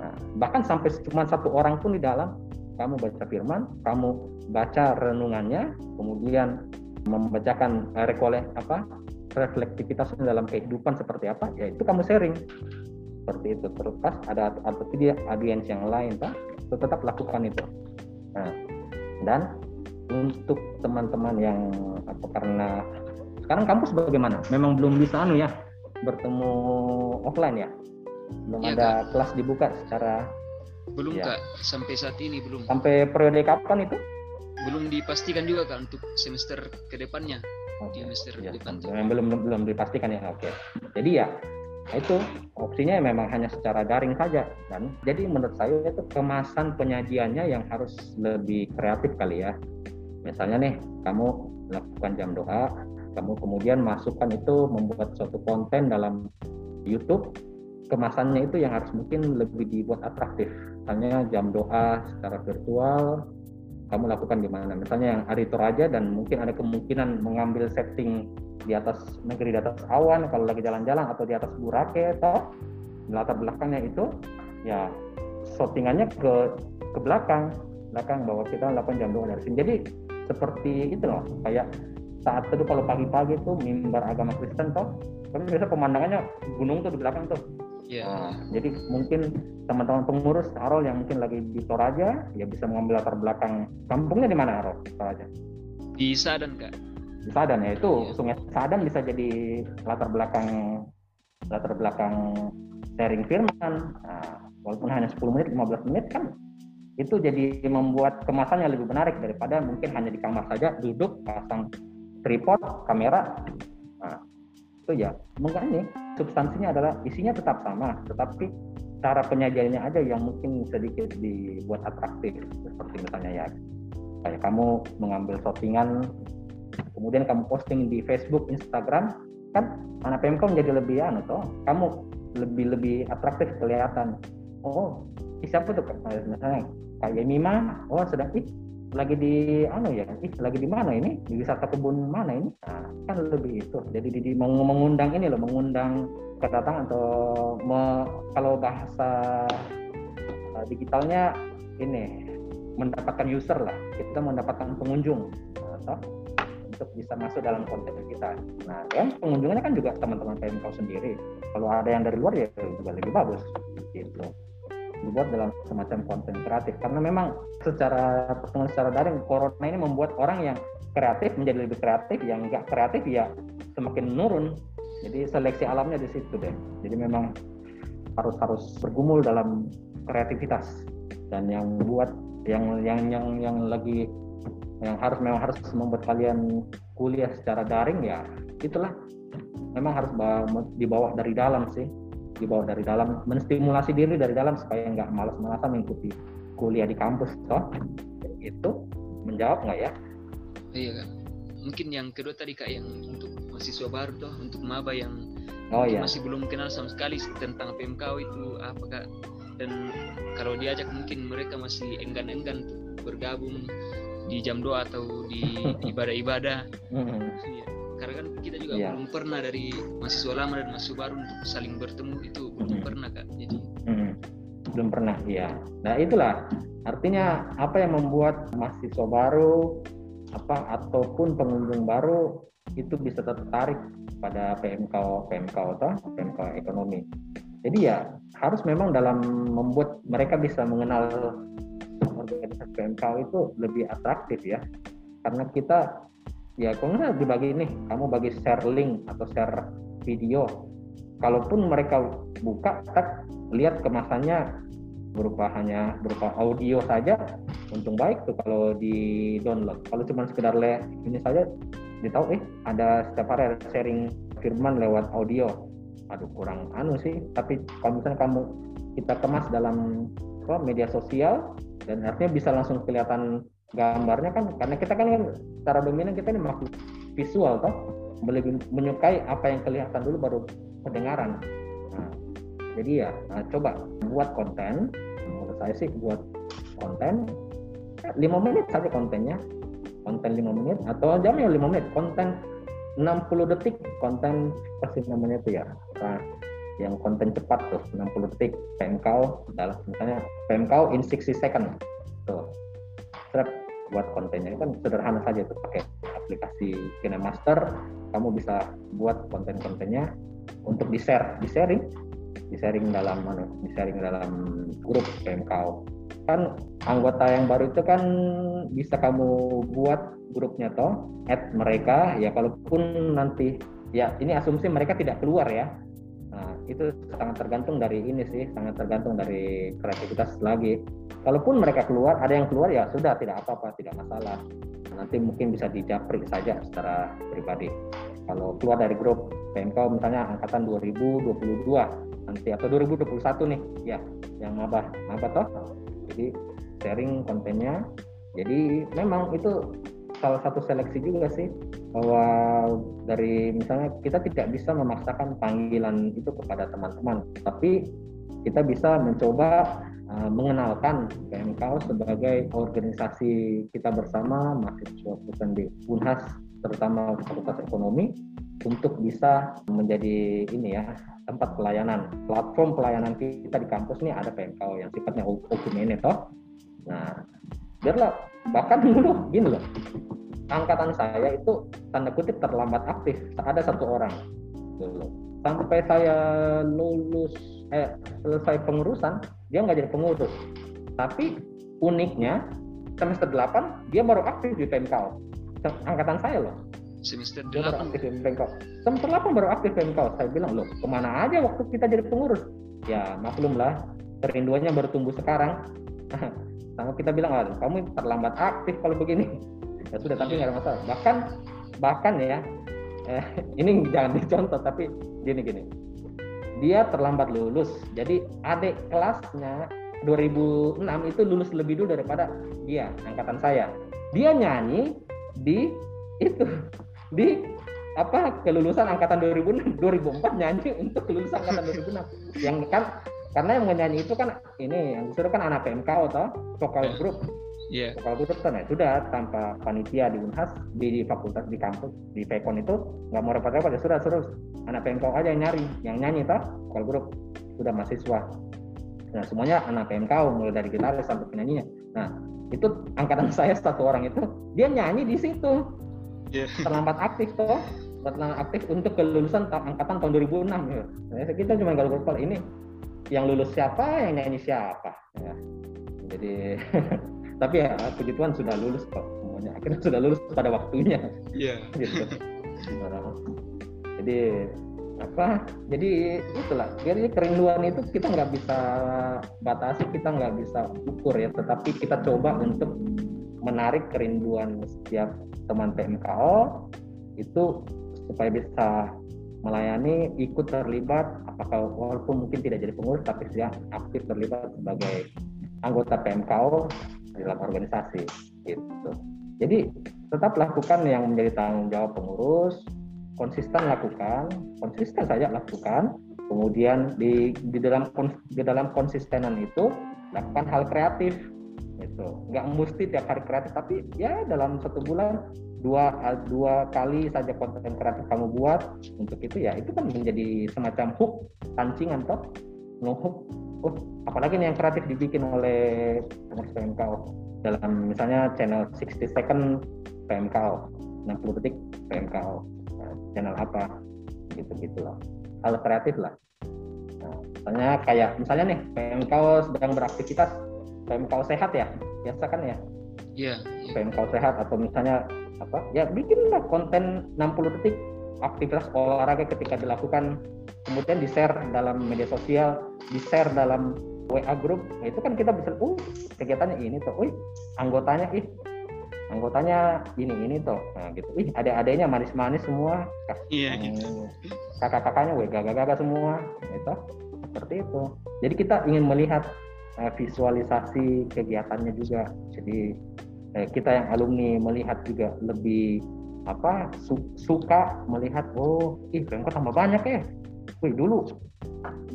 Nah, bahkan sampai cuma satu orang pun di dalam, kamu baca firman, kamu baca renungannya, kemudian membacakan eh, rekole apa reflektivitasnya dalam kehidupan seperti apa, ya itu kamu sharing. Seperti itu. Terus pas ada atau tidak audiens yang lain, pak tetap lakukan itu. Nah dan untuk teman-teman yang apa karena sekarang kampus bagaimana? Memang belum bisa anu ya bertemu offline ya? Belum ya, ada kak. kelas dibuka secara belum ya. kak. Sampai saat ini belum. Sampai periode kapan itu belum dipastikan juga kak untuk semester ke depannya okay. semester ya, depan belum belum dipastikan ya oke okay. jadi ya itu opsinya memang hanya secara daring saja dan jadi menurut saya itu kemasan penyajiannya yang harus lebih kreatif kali ya. Misalnya nih kamu lakukan jam doa, kamu kemudian masukkan itu membuat suatu konten dalam YouTube, kemasannya itu yang harus mungkin lebih dibuat atraktif. Misalnya jam doa secara virtual, kamu lakukan di mana. Misalnya yang hari Toraja dan mungkin ada kemungkinan mengambil setting di atas negeri di atas awan kalau lagi jalan-jalan atau di atas burake atau latar belakangnya itu ya shootingannya ke ke belakang belakang bahwa kita lakukan jam doa dari sini. Jadi seperti itu loh kayak saat itu kalau pagi-pagi tuh mimbar agama Kristen toh tapi biasa pemandangannya gunung tuh di belakang tuh Yeah. Nah, jadi mungkin teman-teman pengurus Arol yang mungkin lagi di Toraja ya bisa mengambil latar belakang kampungnya di mana Arol Toraja? Di Sadan kak. Di Sadan ya itu yeah. Sungai Sadan bisa jadi latar belakang latar belakang sharing firman. Nah, walaupun hanya 10 menit 15 menit kan itu jadi membuat kemasannya lebih menarik daripada mungkin hanya di kamar saja duduk pasang tripod kamera itu ya. Nih substansinya adalah isinya tetap sama tetapi cara penyajiannya aja yang mungkin sedikit dibuat atraktif. Seperti misalnya ya kayak kamu mengambil shottingan kemudian kamu posting di Facebook Instagram kan anak PMK menjadi lebih anu toh. Kamu lebih lebih atraktif kelihatan. Oh siapa tuh? Misalnya kayak Mima oh sedang lagi di anu ya ih lagi di mana ini? Di wisata kebun mana ini? Nah, kan lebih itu. Jadi di, di mengundang ini loh mengundang kedatangan atau me, kalau bahasa uh, digitalnya ini mendapatkan user lah. Kita mendapatkan pengunjung atau untuk bisa masuk dalam konten kita. Nah, yang pengunjungnya kan juga teman-teman PMK sendiri. Kalau ada yang dari luar ya juga lebih bagus gitu dibuat dalam semacam konten kreatif. Karena memang secara pertemuan secara daring corona ini membuat orang yang kreatif menjadi lebih kreatif yang enggak kreatif ya semakin menurun. Jadi seleksi alamnya di situ deh. Jadi memang harus harus bergumul dalam kreativitas. Dan yang buat yang yang yang yang lagi yang harus memang harus membuat kalian kuliah secara daring ya itulah. Memang harus dibawa dari dalam sih dibawa dari dalam menstimulasi diri dari dalam supaya nggak malas-malasan mengikuti kuliah di kampus toh. Itu menjawab nggak ya? Iya kan mungkin yang kedua tadi kak yang untuk mahasiswa baru toh untuk maba yang oh, iya. masih belum kenal sama sekali tentang PMK itu apa kak. Dan kalau diajak mungkin mereka masih enggan-enggan bergabung di jam doa atau di [LAUGHS] ibadah-ibadah. Iya karena kan kita juga yeah. belum pernah dari mahasiswa lama dan mahasiswa baru untuk saling bertemu itu belum pernah kak. Jadi hmm. belum pernah ya nah itulah. Artinya apa yang membuat mahasiswa baru apa ataupun pengunjung baru itu bisa tertarik pada PMK PMK atau PMK ekonomi. Jadi ya harus memang dalam membuat mereka bisa mengenal organisasi PMK itu lebih atraktif ya. Karena kita ya kalau nggak dibagi nih kamu bagi share link atau share video. Kalaupun mereka buka tak lihat kemasannya berupa hanya berupa audio saja untung baik tuh kalau di download. Kalau cuma sekedar le ini saja ditahu eh ada setiap hari sharing firman lewat audio. Aduh kurang anu sih. Tapi kalau misalnya kamu kita kemas dalam media sosial dan artinya bisa langsung kelihatan gambarnya kan karena kita kan secara dominan kita ini makhluk visual toh. Lebih menyukai apa yang kelihatan dulu baru pendengaran nah, jadi ya nah, coba buat konten. Menurut saya sih buat konten lima menit saja kontennya. Konten lima menit atau jamnya lima menit. Konten 60 detik konten pasti namanya itu ya. Nah, yang konten cepat tuh 60 detik. PMK adalah misalnya PMK in 60 second tuh Strap buat kontennya kan sederhana saja tuh pakai aplikasi KineMaster. Kamu bisa buat konten-kontennya untuk di share di sharing di sharing dalam mana di sharing dalam grup PMK kan anggota yang baru itu kan bisa kamu buat grupnya toh add mereka. Ya kalaupun nanti ya ini asumsi mereka tidak keluar ya nah itu sangat tergantung dari ini sih sangat tergantung dari kreativitas lagi. Kalaupun mereka keluar ada yang keluar ya sudah tidak apa-apa tidak masalah. Nanti mungkin bisa dijapri saja secara pribadi. Kalau keluar dari grup PMK misalnya angkatan 2022 nanti atau 2021 nih ya yang mabah mabah toh. Jadi sharing kontennya. Jadi memang itu salah satu seleksi juga sih bahwa dari misalnya kita tidak bisa memaksakan panggilan itu kepada teman-teman tapi kita bisa mencoba uh, mengenalkan PMK sebagai organisasi kita bersama mahasiswa di Unhas terutama Fakultas Ekonomi untuk bisa menjadi ini ya tempat pelayanan platform pelayanan kita di kampus nih ada PMK yang sifatnya open toh. Nah biarlah bahkan dulu gini loh angkatan saya itu tanda kutip terlambat aktif ada satu orang sampai saya lulus eh selesai pengurusan dia nggak jadi pengurus tapi uniknya semester 8 dia baru aktif di PMK angkatan saya loh semester delapan aktif di. Semester 8 baru aktif Pemkau. Saya bilang, loh ke mana aja waktu kita jadi pengurus? Ya maklum lah, kerinduannya baru tumbuh sekarang. [LAUGHS] Sama kita bilang, kamu terlambat aktif kalau begini. Ya sudah, tapi nggak ada masalah. Bahkan, bahkan ya, eh, [LAUGHS] ini jangan dicontoh, tapi gini-gini. Dia terlambat lulus, jadi adik kelasnya 2006 itu lulus lebih dulu daripada dia, angkatan saya. Dia nyanyi di itu [LAUGHS] di apa kelulusan angkatan 2006 2004 nyanyi untuk kelulusan angkatan 2006 yang kan karena yang menyanyi itu kan ini yang disuruh kan anak PMK atau vokal group yeah. group kan ya sudah tanpa panitia di Unhas di, di fakultas di kampus di Pekon itu nggak mau repot-repot ya sudah suruh anak PMK aja yang nyari yang nyanyi toh vokal group sudah mahasiswa nah semuanya anak PMK mulai dari gitaris sampai penyanyinya nah itu angkatan [LAUGHS] saya satu orang itu dia nyanyi di situ yeah. terlambat aktif toh terlambat aktif untuk kelulusan angkatan tahun 2006 ya. Nah, kita cuma kalau kalau ini yang lulus siapa yang nyanyi siapa ya. jadi [LAUGHS] tapi ya puji Tuhan sudah lulus kok semuanya. Akhirnya sudah lulus pada waktunya. Iya. Yeah. [LAUGHS] gitu. jadi apa jadi itulah. Jadi kerinduan itu kita nggak bisa batasi kita nggak bisa ukur ya. Tetapi kita coba untuk menarik kerinduan setiap teman PMKO itu supaya bisa melayani ikut terlibat. Apakah walaupun mungkin tidak jadi pengurus tapi dia aktif terlibat sebagai anggota PMKO dalam organisasi gitu. Jadi tetap lakukan yang menjadi tanggung jawab pengurus konsisten lakukan konsisten saja lakukan kemudian di di dalam di dalam konsistenan itu lakukan hal kreatif itu nggak mesti tiap hari kreatif tapi ya dalam satu bulan dua dua kali saja konten kreatif kamu buat untuk itu ya itu kan menjadi semacam hook pancingan toh. Ngehook oh apalagi nih yang kreatif dibikin oleh pengurus PMKO dalam misalnya channel 60 second PMKO 60 detik PMKO nah, channel apa? Gitu gitu loh hal kreatif lah. Nah, misalnya kayak misalnya nih PMKO sedang beraktivitas PMK sehat ya? Biasa kan ya? Iya yeah, PMK sehat atau misalnya apa? Ya bikinlah konten 60 detik aktivitas olahraga ketika dilakukan kemudian di share dalam media sosial di share dalam WA grup nah itu kan kita bisa uh kegiatannya ini tuh wih anggotanya ih anggotanya ini ini tuh nah gitu. Ih ada adanya manis-manis semua. Iya gitu. kakak-kakaknya wih gagah-gagah semua itu seperti itu. Jadi kita ingin melihat uh, visualisasi kegiatannya juga. Jadi eh, kita yang alumni melihat juga lebih apa su suka melihat oh ih kok tambah banyak ya. Wih dulu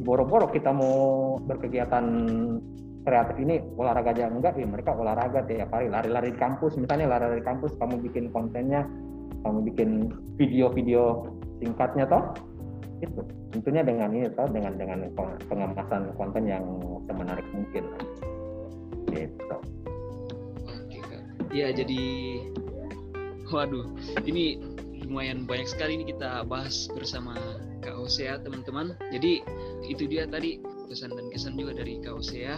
boro-boro kita mau berkegiatan kreatif ini olahraga aja enggak ya mereka olahraga tiap hari lari-lari di kampus. Misalnya lari-lari kampus kamu bikin kontennya kamu bikin video-video singkatnya toh itu. Tentunya dengan ini toh dengan dengan pengemasan konten yang semenarik mungkin. Gitu. Oke kak ya jadi waduh ini lumayan banyak sekali ini kita bahas bersama Kak Hosea teman-teman. Jadi itu dia tadi pesan dan kesan juga dari Kak Hosea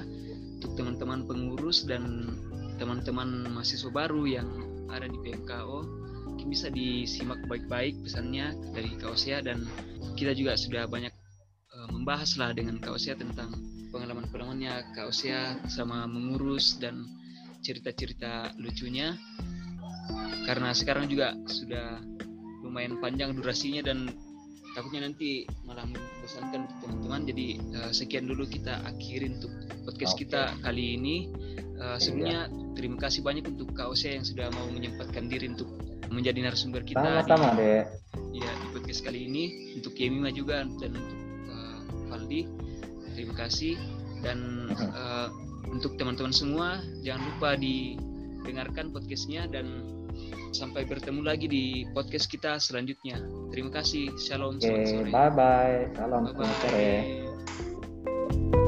untuk teman-teman pengurus dan teman-teman mahasiswa baru yang ada di PMKO bisa disimak baik-baik pesannya dari Kaosia dan kita juga sudah banyak uh, membahas lah dengan Kaosia tentang pengalaman-pengalamannya Kaosia sama mengurus dan cerita-cerita lucunya karena sekarang juga sudah lumayan panjang durasinya dan takutnya nanti malah membosankan teman-teman. Jadi uh, sekian dulu kita akhirin untuk podcast okay. kita kali ini. Uh, sebelumnya terima kasih banyak untuk Kak Ose yang sudah mau menyempatkan diri untuk menjadi narasumber kita sama-sama deh ya di podcast kali ini. Untuk Yemima juga dan untuk uh, Valdi terima kasih. Dan uh, [LAUGHS] untuk teman-teman semua jangan lupa didengarkan podcastnya dan Sampai bertemu lagi di podcast kita selanjutnya. Terima kasih. Shalom. Oke, okay, bye bye. Salam. Bye bye. Selamat sore.